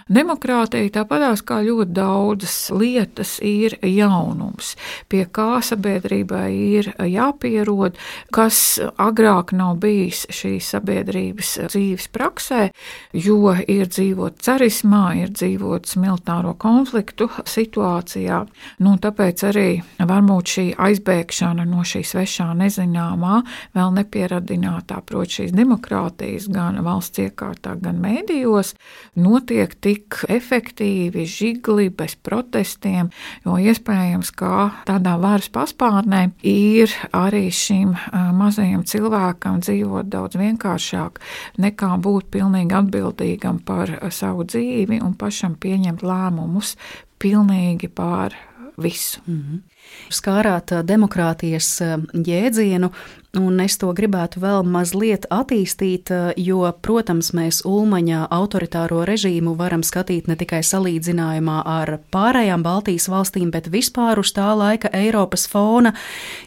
[SPEAKER 5] Demokrātija, tāpatās kā ļoti daudzas lietas, ir jaunums, pie kā sabiedrībai ir jāpierod, kas agrāk nav bijis šīs sabiedrības dzīves praksē, jo ir dzīvot carismā, ir dzīvots militāro konfliktu situācijā. Nu, tāpēc arī varbūt šī aizbēgšana no šī svešā nezināmā, vēl nepieradinātā, proti, šīs demokrātijas gan valsts iekārtā, gan mēdījos, notiek tik efektīvi, žigli, bez protestiem, jo iespējams, ka tādā varas paspārnē ir arī šim mazajam cilvēkam dzīvot daudz vienkāršāk nekā būt pilnīgi atbildīgam par savu dzīvi un pašam pieņemt lēmumus pilnīgi pār visu. Mm -hmm.
[SPEAKER 2] Skārāt demokrātijas jēdzienu, un es to gribētu vēl mazliet attīstīt, jo, protams, mēs Ulmaņa autoritāro režīmu varam skatīt ne tikai salīdzinājumā ar pārējām Baltijas valstīm, bet vispār uz tā laika Eiropas fona,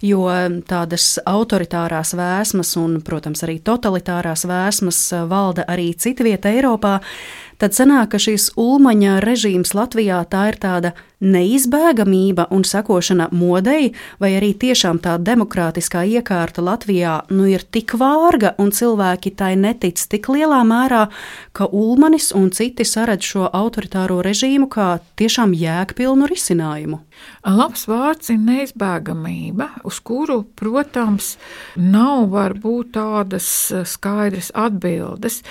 [SPEAKER 2] jo tādas autoritārās vēsmas un, protams, arī totalitārās vēsmas valda arī citvieta Eiropā. Tad sanāk, ka šīs ulmaņa režīms Latvijā tā ir tāda neizbēgamība un sekošana modei, vai arī tiešām tā demokrātiskā iekārta Latvijā nu ir tik vārga un cilvēki tai netic tik lielā mērā, ka Ulmanis un citi saredz šo autoritāro režīmu kā tiešām jēgpilnu risinājumu.
[SPEAKER 5] Labs vārds ir neizbēgamība, uz kuru, protams, nav varbūt tādas skaidras atbildes.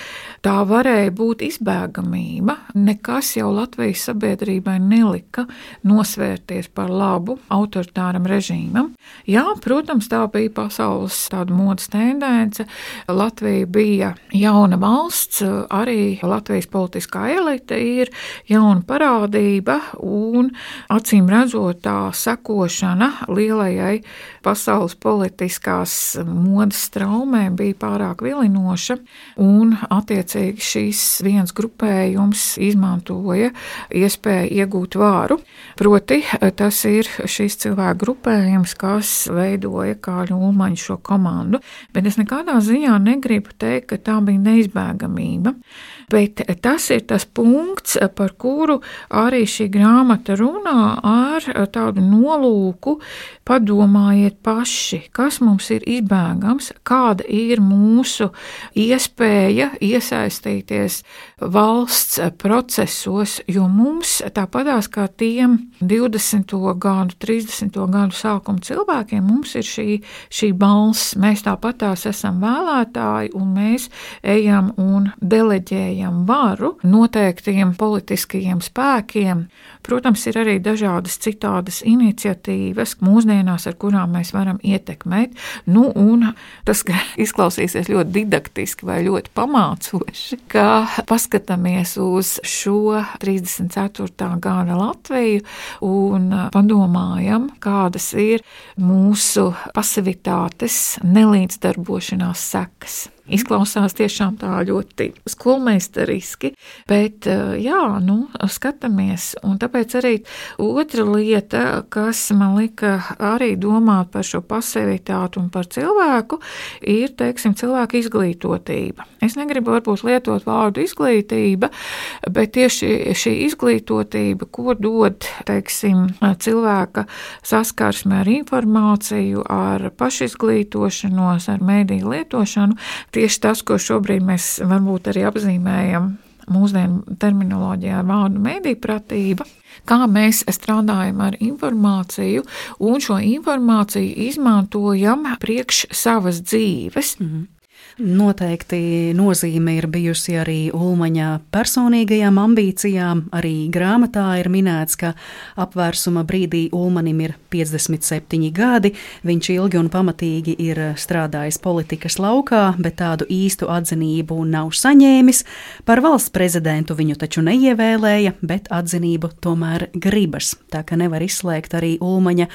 [SPEAKER 5] Tā varēja būt izbēgamība. Nekas jau Latvijas sabiedrībai nelika nosvērties par labu autoritāram režīmam. Jā, protams, tā bija pasaules tāda modes tendence. Latvija bija jauna valsts, arī Latvijas politiskā elite ir jauna parādība, un acīm redzot, tā sekošana lielajai pasaules politiskās modes traumēm bija pārāk vilinoša, un attiecīgi šīs viens grupējums izmantoja iespēju iegūt vāru. Proti, tas ir šis cilvēku grupējums, kas veidoja Kāļu Ulmaņu šo komandu, bet es nekādā ziņā negribu teikt, ka tā bija neizbēgamība. Bet tas ir tas punkts, par kuru arī šī grāmata runā ar tādu nolūku, padomājiet paši, kas mums ir izbēgams, kāda ir mūsu iespēja iesaistīties valsts procesos, jo mums tāpatās kā tiem 20. gadu, 30. gadu sākuma cilvēkiem, mums ir šī, šī balss, mēs tāpatās esam vēlētāji un mēs ejam un deleģējam delegējam varu noteiktiem politiskajiem spēkiem. Protams, ir arī dažādas citādas iniciatīvas mūsdienās, ar kurām mēs varam ietekmēt. Nu, tas izklausīsies ļoti didaktiski vai ļoti pamācoši, ka paskatāmies uz šo 34. gada Latviju un padomājam, kādas ir mūsu pasivitātes, nelīdzdarbošanās sekas. Izklausās tiešām tā ļoti skolmeistariski, bet jā, nu, skatāmies. Un tāpēc arī otra lieta, kas man lika arī domāt par šo pasivitāti un par cilvēku, ir, teiksim, cilvēka izglītotība. Es negribu varbūt lietot vārdu izglītība, bet tieši šī izglītotība, ko dod, teiksim, cilvēka saskarsme ar informāciju, ar pašizglītošanos, ar mēdīju lietošanu, tieši tas, ko šobrīd mēs varbūt arī apzīmējam mūsdienu terminoloģijā ar vārdu medīpratība, kā mēs strādājam ar informāciju un šo informāciju izmantojam priekš savas dzīves. Mm -hmm.
[SPEAKER 2] Noteikti nozīme ir bijusi arī Ulmaņa personīgajām ambīcijām. Arī grāmatā ir minēts, ka apvērsuma brīdī Ulmanim ir 57 gadi. Viņš ilgi un pamatīgi ir strādājis politikas laukā, bet tādu īstu atzinību nav saņēmis. Par valsts prezidentu viņu taču neievēlēja, bet atzinību tomēr gribas. Tā ka nevar izslēgt arī Ulmaņa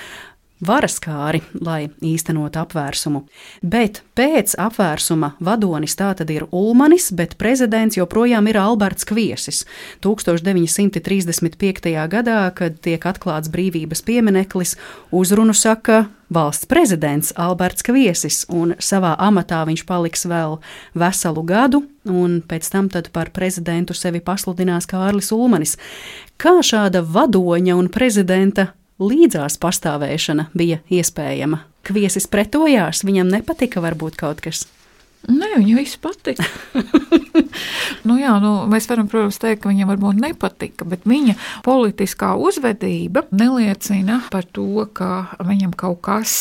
[SPEAKER 2] varaskāri, lai īstenotu apvērsumu. Bet pēc apvērsuma vadonis tātad ir Ulmanis, bet prezidents joprojām ir Alberts Kviesis. 1935. gadā, kad tiek atklāts brīvības piemineklis, uzrunu saka valsts prezidents Alberts Kviesis, un savā amatā viņš paliks vēl veselu gadu, un pēc tam par prezidentu sevi pasludinās Kārlis Ulmanis. Kā šāda vadoņa un prezidenta līdzās pastāvēšana bija iespējama. Kviesis pretojās, viņam nepatika varbūt kaut kas.
[SPEAKER 5] Nē, viņam viss patika. nu, jā, nu, mēs varam, protams, teikt, ka viņam varbūt nepatika, bet viņa politiskā uzvedība neliecina par to, ka viņam kaut kas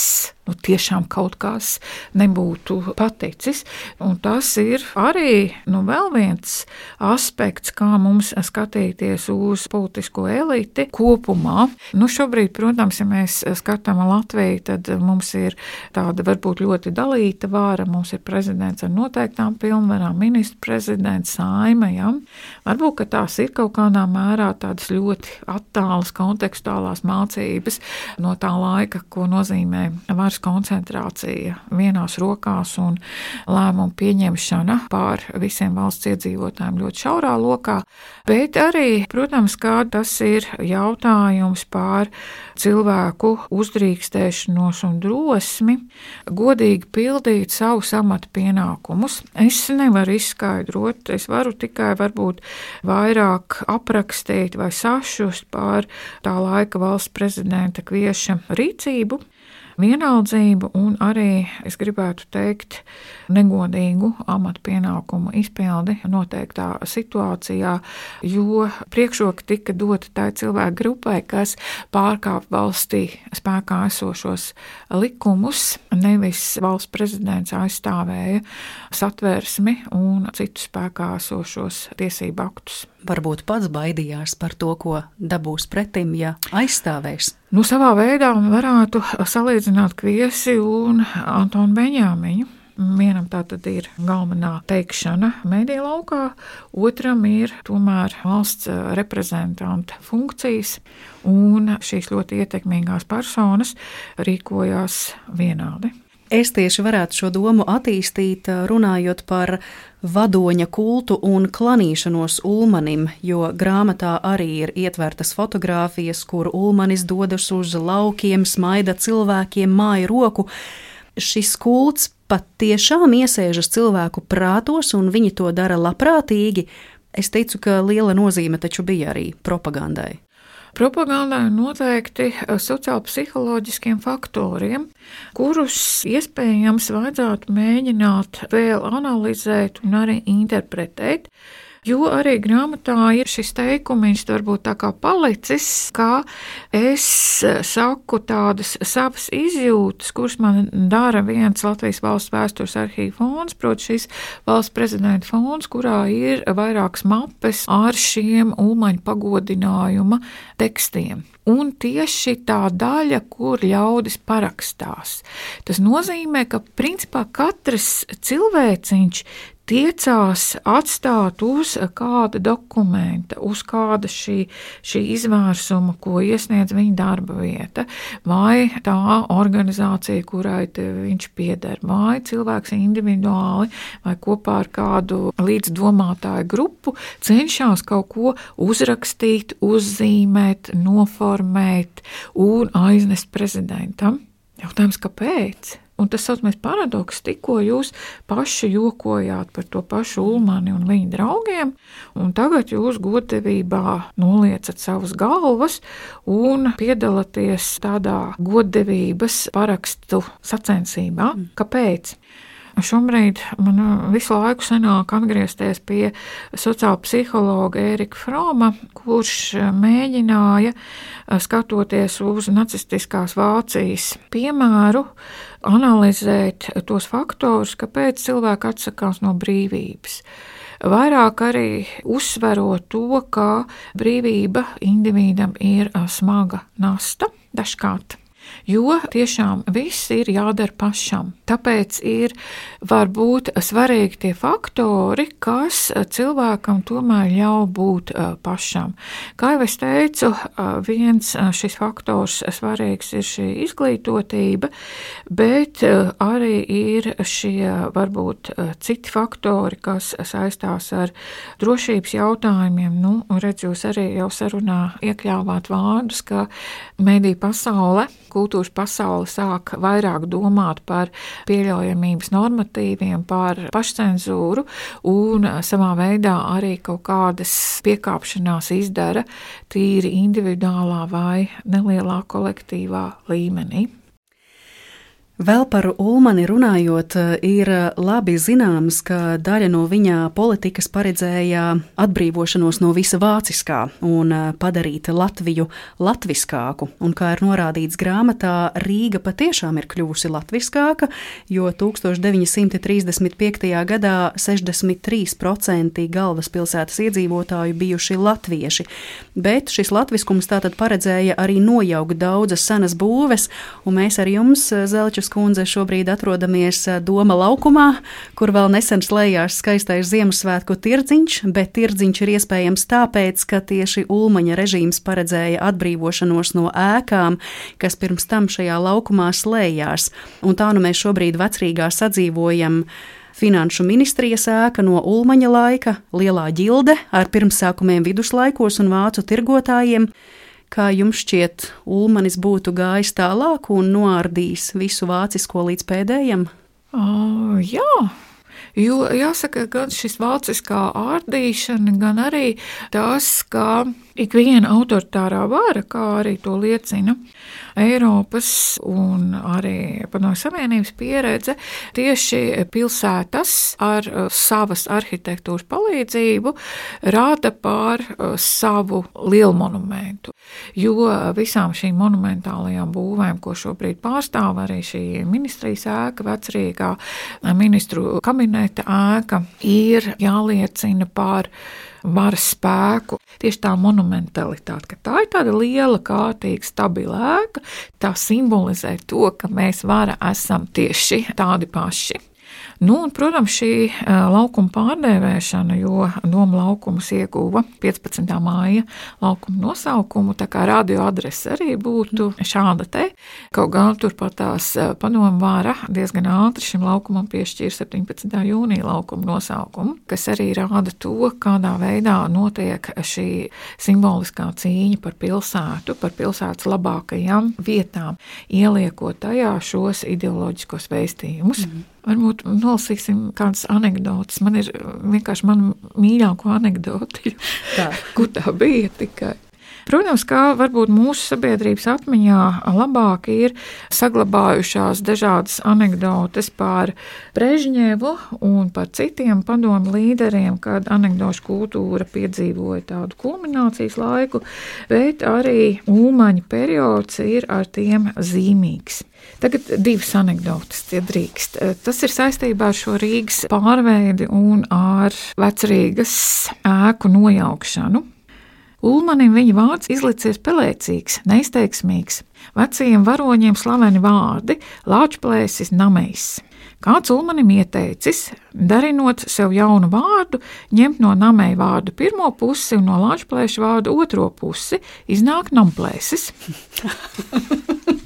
[SPEAKER 5] nu, tiešām kaut kas nebūtu paticis. Un tas ir arī nu, vēl viens aspekts, kā mums skatīties uz politisko eliti kopumā. Nu, šobrīd, protams, ja mēs skatām Latviju, tad mums ir tāda varbūt ļoti dalīta vāra. Mums ir prezidents ar noteiktām pilnvarām, ministrs prezidents, saima. Ja? Varbūt tās ir kaut kādā mērā tādas ļoti attālas kontekstuālās mācības no tā laika, ko nozīmē varas varas koncentrācija vienās rokās un lēmumu pieņemšana pār visiem valsts iedzīvotājiem ļoti šaurā lokā, bet arī, protams, kā tas ir jautājums par cilvēku uzdrīkstēšanos un drosmi godīgi pildīt savus amata pienākumus. Es nevaru izskaidrot, es varu tikai varbūt vairāk aprakstīt vai sašust par tā laika valsts prezidenta kvieša rīcību vienaldzību un arī, es gribētu teikt, negodīgu amatu pienākumu izpildi noteiktā situācijā, jo priekšroka tika dota tai cilvēku grupai, kas pārkāp valstī spēkā esošos likumus, nevis valsts prezidents aizstāvēja satversmi un citus spēkā esošos tiesību aktus
[SPEAKER 2] varbūt pats baidījās par to, ko dabūs pretim, ja aizstāvēs.
[SPEAKER 5] Nu, savā veidā varētu salīdzināt Kviesi un Antonu Beņāmiņu. Vienam tā tad ir galvenā teikšana mediju laukā, otram ir tomēr valsts reprezentanta funkcijas, un šīs ļoti ietekmīgās personas rīkojās vienādi.
[SPEAKER 2] Es tieši varētu šo domu attīstīt, runājot par vadoņa kultu un klanīšanos Ulmanim, jo grāmatā arī ir ietvertas fotogrāfijas, kur Ulmanis dodas uz laukiem, smaida cilvēkiem māju roku. Šis kults pat tiešām iesēžas cilvēku prātos, un viņi to dara labprātīgi. Es teicu, ka liela nozīme taču bija arī propagandai
[SPEAKER 5] propagandai noteikti sociālpsiholoģiskiem faktoriem, kurus iespējams vajadzētu mēģināt vēl analizēt un arī interpretēt. Jo arī grāmatā ir šis teikums, varbūt tā kā palicis, kā es saku tādas savas izjūtas, kuras man dara viens Latvijas valsts vēstures arhīva fonds, proti šis valsts prezidenta fonds, kurā ir vairākas mapes ar šiem ulmaņu pagodinājuma tekstiem. Un tieši tā daļa, kur ļaudis parakstās. Tas nozīmē, ka principā katrs cilvēciņš tiecās atstāt uz kāda dokumenta, uz kāda šī, šī izvērsuma, ko iesniedz viņa darba vieta, vai tā organizācija, kurai viņš pieder, vai cilvēks individuāli vai kopā ar kādu līdzdomātāju grupu cenšas kaut ko uzrakstīt, uzzīmēt, noformēt un aiznest prezidentam. Jautājums, kāpēc? Un tas saucamais paradoks, tikko jūs paši jokojāt par to pašu Ulmani un viņa draugiem, un tagad jūs goddevībā noliecat savas galvas un piedalāties tādā goddevības parakstu sacensībā. Mm. Šobrīd man visu laiku sanāk atgriezties pie sociāla psihologa Ērika Froma, kurš mēģināja, skatoties uz nacistiskās Vācijas piemēru, analizēt tos faktorus, kāpēc cilvēki atsakās no brīvības. Vairāk arī uzsverot to, ka brīvība individam ir smaga nasta dažkārt jo tiešām viss ir jādara pašam. Tāpēc ir varbūt svarīgi tie faktori, kas cilvēkam tomēr ļauj būt pašam. Kā jau es teicu, viens šis faktors svarīgs ir šī izglītotība, bet arī ir šie varbūt citi faktori, kas saistās ar drošības jautājumiem. Nu, redz, jūs arī jau sarunā iekļāvāt vārdus, ka mediju pasaule kultūras pasaule sāk vairāk domāt par pieļaujamības normatīviem, par pašcensūru un savā veidā arī kaut kādas piekāpšanās izdara tīri individuālā vai nelielā kolektīvā līmenī.
[SPEAKER 2] Vēl par Ulmani runājot, ir labi zināms, ka daļa no viņa politikas paredzēja atbrīvošanos no visa vāciskā un padarīt Latviju latviskāku. Un, kā ir norādīts grāmatā, Rīga patiešām ir kļuvusi latviskāka, jo 1935. gadā 63% galvaspilsētas iedzīvotāju bijuši latvieši, bet šis latviskums tātad paredzēja arī nojaukt daudzas senas būves, un mēs ar jums, Zelča Rožas kundze šobrīd atrodamies eh, Doma laukumā, kur vēl nesen slēdzās skaistais Ziemassvētku tirdziņš, bet tirdziņš ir iespējams tāpēc, ka tieši Ulmaņa režīms paredzēja atbrīvošanos no ēkām, kas pirms tam šajā laukumā slēdzās. Un tā nu mēs šobrīd vecrīgā sadzīvojam. Finanšu ministrijas ēka no Ulmaņa laika, lielā ģilde ar pirmsākumiem viduslaikos un vācu tirgotājiem, Kā jums šķiet, Ulmanis būtu gājis tālāk un noārdījis visu vācisko līdz pēdējiem?
[SPEAKER 5] Uh, jā, Jo jāsaka, gan šis vāciskā ārdīšana, gan arī tas, ka ikviena autoritārā vara, kā arī to liecina Eiropas un arī Padomju Savienības pieredze, tieši pilsētas ar uh, savas arhitektūras palīdzību rāda par uh, savu lielu monumentu. Jo visām šīm monumentālajām būvēm, ko šobrīd pārstāv arī šī ministrijas ēka, vecrīgā ministru kabineta ēka, ir jāliecina par varas spēku. Tieši tā monumentalitāte, ka tā ir tāda liela, kārtīga, stabila ēka, tā simbolizē to, ka mēs vara esam tieši tādi paši. Nu, un, protams, šī laukuma pārdēvēšana, jo Doma laukums ieguva 15. māja laukuma nosaukumu, tā kā radio adrese arī būtu šāda te. Kaut gan turpat tās padomu vāra diezgan ātri šim laukumam piešķīra 17. jūnija laukuma nosaukumu, kas arī rāda to, kādā veidā notiek šī simboliskā cīņa par pilsētu, par pilsētas labākajām vietām, ieliekot tajā šos ideoloģiskos vēstījumus. Mm. Varbūt nolasīsim kādas anekdotas. Man ir vienkārši mana mīļākā anekdote, kur tā bija tikai. Protams, kā varbūt mūsu sabiedrības atmiņā labāk ir saglabājušās dažādas anekdotes par Brežņevu un par citiem padomu līderiem, kad anekdošu kultūra piedzīvoja tādu kulminācijas laiku, bet arī Ulmaņa periods ir ar tiem zīmīgs. Tagad divas anekdotas, ja drīkst. Tas ir saistībā ar šo Rīgas pārveidi un ar vecrīgas ēku nojaukšanu. Ulmanim viņa vārds izlicies pelēcīgs, neizteiksmīgs, vecajiem varoņiem slaveni vārdi - Lāčplēsis, Namejs. Kāds Ulmanim ieteicis, darinot sev jaunu vārdu, ņemt no namēja vārdu pirmo pusi un no lāčplēša vārdu otro pusi, iznāk namplēsis.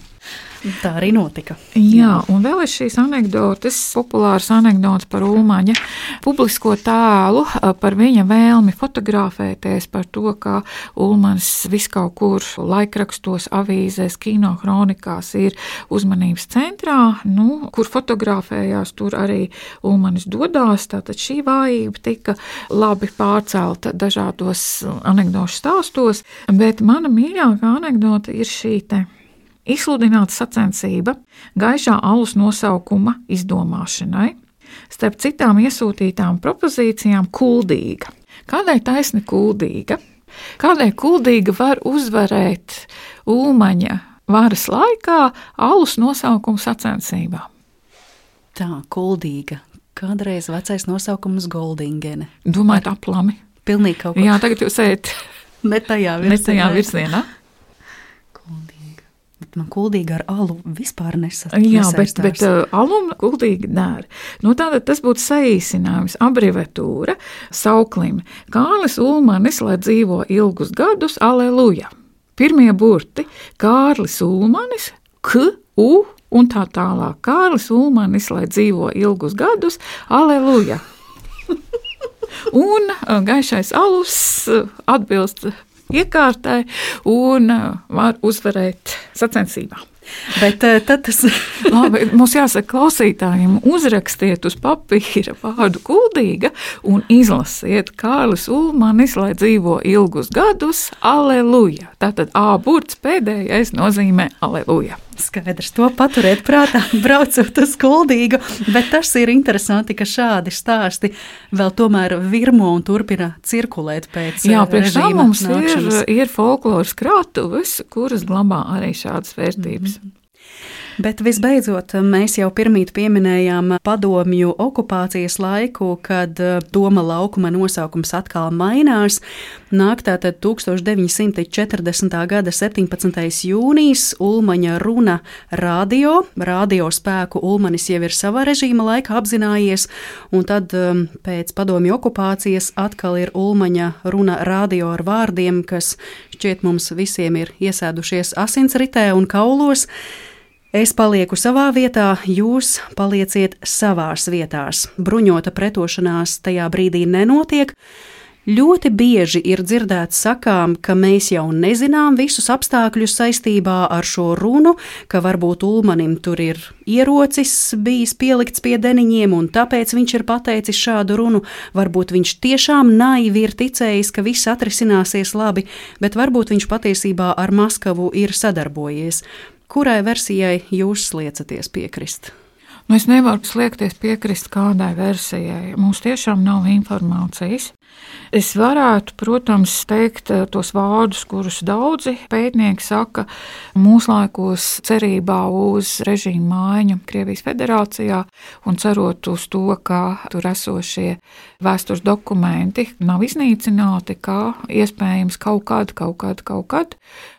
[SPEAKER 2] Tā arī notika.
[SPEAKER 5] Jā, un vēl ir šīs anekdotes, populāras anekdotes par Ulmaņa publisko tēlu, par viņa vēlmi fotografēties, par to, ka Ulmans viskaut kur laikrakstos, avīzēs, kino kronikās ir uzmanības centrā, nu, kur fotografējās, tur arī Ulmanis dodās. Tātad šī vājība tika labi pārcelta dažādos anekdošu stāstos, bet mana mīļākā anekdote ir šī te izsludināta sacensība gaišā alus nosaukuma izdomāšanai. starp citām iesūtītām propozīcijām kuldīga. Kādai taisni kuldīga? Kādai kuldīga var uzvarēt Ulmaņa varas laikā alus nosaukumu sacensībā?
[SPEAKER 2] Tā, kuldīga. Kādreiz vecais nosaukums Goldingene.
[SPEAKER 5] Domājat, aplami?
[SPEAKER 2] Pilnīgi kaut kas.
[SPEAKER 5] Jā, tagad jūs ejat
[SPEAKER 2] Ne tajā
[SPEAKER 5] ne
[SPEAKER 2] virzienā.
[SPEAKER 5] tajā virzienā.
[SPEAKER 2] Bet man kuldīga ar alu vispār nesas.
[SPEAKER 5] Jā, bet, bet uh, alum kuldīgi dēr. Nu, tātad tas būtu saīsinājums, abreviatūra sauklim. Kārlis Ulmanis, lai dzīvo ilgus gadus, aleluja. Pirmie burti - Kārlis Ulmanis, K, U un tā tālāk. Kārlis Ulmanis, lai dzīvo ilgus gadus, aleluja. Un uh, gaišais alus uh, atbilst iekārtai un uh, var uzvarēt sacensībā.
[SPEAKER 2] bet uh, tad tas
[SPEAKER 5] Labi, mums jāsaka, klausītājiem, uzrakstiet uz papīra vārdu kuldīga un izlasiet Kārlis Ulmanis, lai dzīvo ilgus gadus, aleluja. Tātad A burts pēdējais nozīmē aleluja.
[SPEAKER 2] Skaidrs, to paturēt prātā, braucot uz kuldīgu. Bet tas ir interesanti, ka šādi stāsti vēl tomēr virmo un turpina cirkulēt pēc
[SPEAKER 5] Jā,
[SPEAKER 2] uh,
[SPEAKER 5] priekš tam mums ir,
[SPEAKER 2] nākšanas.
[SPEAKER 5] ir folkloras krātuves, kuras glabā arī šādas vērtības.
[SPEAKER 2] Bet visbeidzot, mēs jau pirmīt pieminējām padomju okupācijas laiku, kad eh, Doma laukuma nosaukums atkal mainās. Nāk tātad 1940. gada 17. jūnijas Ulmaņa runa radio. Radio spēku Ulmanis jau ir savā režīma laikā apzinājies, un tad um, pēc padomju okupācijas atkal ir Ulmaņa runa radio ar vārdiem, kas šķiet mums visiem ir iesēdušies asinsritē un kaulos. Es palieku savā vietā, jūs palieciet savās vietās. Bruņota pretošanās tajā brīdī nenotiek. Ļoti bieži ir dzirdēts sakām, ka mēs jau nezinām visus apstākļus saistībā ar šo runu, ka varbūt Ulmanim tur ir ierocis bijis pielikts pie deniņiem, un tāpēc viņš ir pateicis šādu runu. Varbūt viņš tiešām naivi ir ticējis, ka viss atrisināsies labi, bet varbūt viņš patiesībā ar Maskavu ir sadarbojies. Kurai versijai jūs sliecaties piekrist?
[SPEAKER 5] Nu, es nevaru sliekties piekrist kādai versijai. Mums tiešām nav informācijas. Es varētu, protams, teikt eh, tos vārdus, kurus daudzi pētnieki saka mūsdienās, cerībā uz režīmu maiņu Krievijas federācijā un cerot uz to, ka tur esošie vēstures dokumenti nav iznīcināti, ka iespējams kaut kad, kaut kad, kaut kad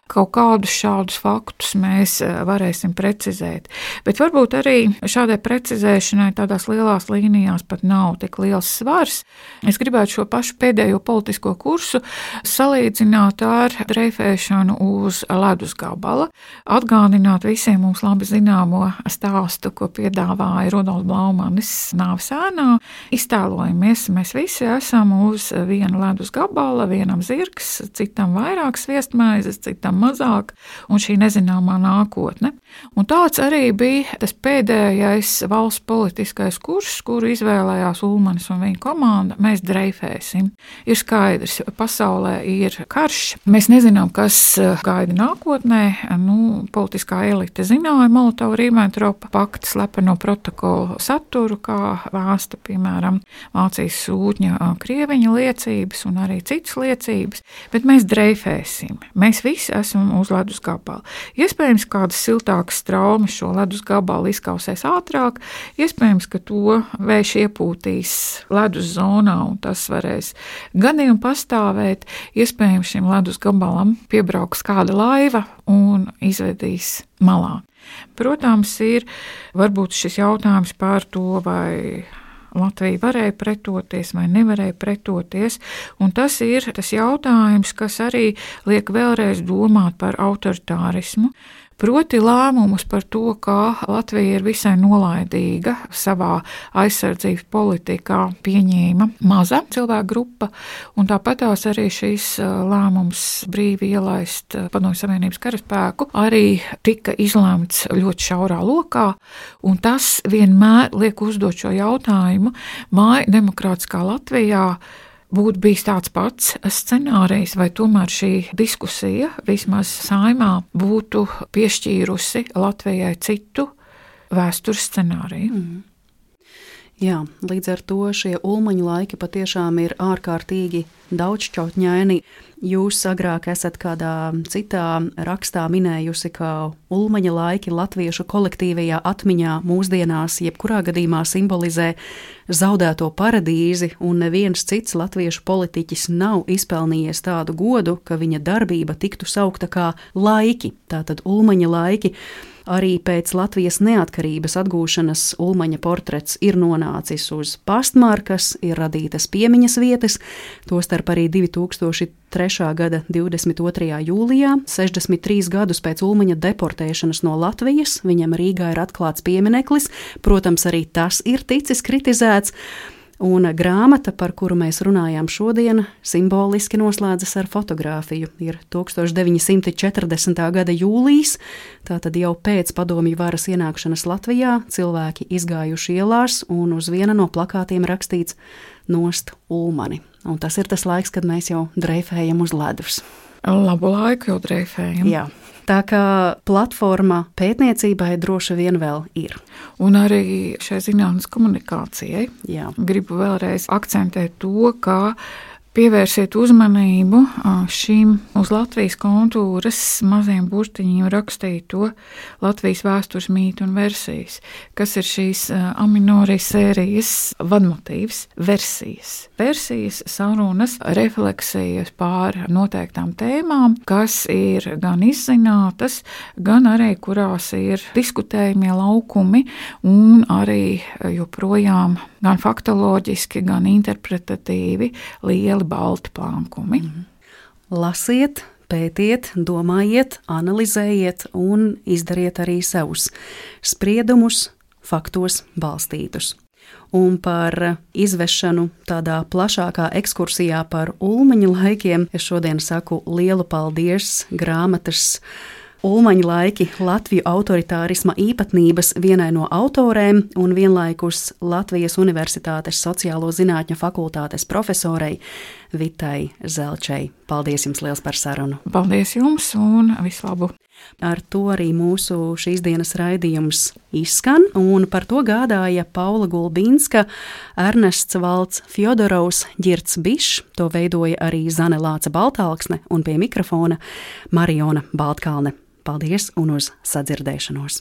[SPEAKER 5] kaut kādus šādus faktus mēs eh, varēsim precizēt. Bet varbūt arī šādai precizēšanai tādās lielās līnijās pat nav tik liels svars. Es gribētu šo pašu pēdējo politisko kursu salīdzināt ar dreifēšanu uz ledus gabala, atgādināt visiem mums labi zināmo stāstu, ko piedāvāja Rudolf Blaumanis nāves ēnā. Iztēlojamies, mēs visi esam uz viena ledus gabala, vienam zirgs, citam vairāk sviestmaizes, citam mazāk, un šī nezināmā nākotne. Un tāds arī bija tas pēdējais valsts politiskais kurs, kuru izvēlējās Ulmanis un viņa komanda. Mēs dreifēsim. Ir skaidrs, ka pasaulē ir karš. Mēs nezinām, kas eh, gaida nākotnē. Nu, politiskā elite zināja Molotova-Ribbentropa pakta slepeno protokolu saturu, kā vēsta, piemēram, Vācijas sūtņa eh, krieviņa liecības un arī citas liecības, bet mēs dreifēsim. Mēs visi esam uz ledus gabala. Iespējams, kādas siltākas traumas šo ledus gabalu izkausēs ātrāk, iespējams, ka to vējš iepūtīs ledus zonā un tas varēs gadiem pastāvēt. Iespējams, šim ledus gabalam piebrauks kāda laiva un izvedīs malā. Protams, ir varbūt šis jautājums par to, vai Latvija varēja pretoties vai nevarēja pretoties. Tas ir tas jautājums, kas arī liek vēlreiz domāt par autoritārismu. Proti lēmumus par to, kā Latvija ir visai nolaidīga savā aizsardzības politikā, pieņēma maza cilvēku grupa, un tāpatās arī šis lēmums brīvi ielaist Padomju Savienības karaspēku arī tika izlemts ļoti šaurā lokā, un tas vienmēr liek uzdot šo jautājumu, vai demokrātiskā Latvijā būtu bijis tāds pats scenārijs, vai tomēr šī diskusija vismaz saimā būtu piešķīrusi Latvijai citu vēstures scenāriju. Mm.
[SPEAKER 2] Jā, līdz ar to šie ulmaņa laiki patiešām ir ārkārtīgi daudzšķautņaini. Jūs agrāk esat kādā citā rakstā minējusi, ka ulmaņa laiki latviešu kolektīvajā atmiņā mūsdienās jebkurā gadījumā simbolizē zaudēto paradīzi, un neviens cits latviešu politiķis nav izpelnījies tādu godu, ka viņa darbība tiktu saukta kā laiki, tātad ulmaņa laiki. Arī pēc Latvijas neatkarības atgūšanas Ulmaņa portrets ir nonācis uz pastmarkas, ir radītas piemiņas vietas, tostarp arī 2003. gada 22. jūlijā, 63 gadus pēc Ulmaņa deportēšanas no Latvijas, viņam Rīgā ir atklāts piemineklis, protams, arī tas ir ticis kritizēts. Un grāmata, par kuru mēs runājām šodien, simboliski noslēdzas ar fotografiju. Ir 1940. gada jūlijas, tātad jau pēc padomju varas ienākšanas Latvijā, cilvēki izgājuši ielās, un uz viena no plakātiem rakstīts Nost Ulmani. Un tas ir tas laiks, kad mēs jau dreifējam uz ledus.
[SPEAKER 5] Labu laiku jau dreifējam.
[SPEAKER 2] Jā. Tā kā platforma pētniecībai droši vien vēl ir.
[SPEAKER 5] Un arī šai zinātnīs komunikācijai.
[SPEAKER 2] Jā.
[SPEAKER 5] Gribu vēlreiz akcentēt to, ka Pievērsiet uzmanību šīm uz Latvijas kontūras maziem burtiņiem rakstīto Latvijas vēstures mītu un versijas, kas ir šīs aminorijas sērijas vadmotīvs - versijas. Versijas sarunas refleksijas pār noteiktām tēmām, kas ir gan izzinātas, gan arī kurās ir diskutējumie laukumi un arī joprojām gan faktoloģiski, gan interpretatīvi lieli balti plankumi. Mm -hmm.
[SPEAKER 2] Lasiet, pētiet, domājiet, analizējiet un izdariet arī savus spriedumus, faktos balstītus. Un par izvešanu tādā plašākā ekskursijā par ulmaņa laikiem es šodien saku lielu paldies grāmatas Ulmaņa laiki Latviju autoritārisma īpatnības vienai no autorēm un vienlaikus Latvijas Universitātes sociālo zinātņu fakultātes profesorei Vitai Zelčai. Paldies jums liels par sarunu!
[SPEAKER 5] Paldies jums un vislabāk!
[SPEAKER 2] Ar to arī mūsu šīs dienas raidījums izskan, un par to gādāja Paula Gulbīnska, Ernests Valds, Fjodorovs, Girts Bišs, to veidoja arī Zane Lāca Baltāksne un pie mikrofona Mariona Baltkalne. Paldies un uz sadzirdēšanos!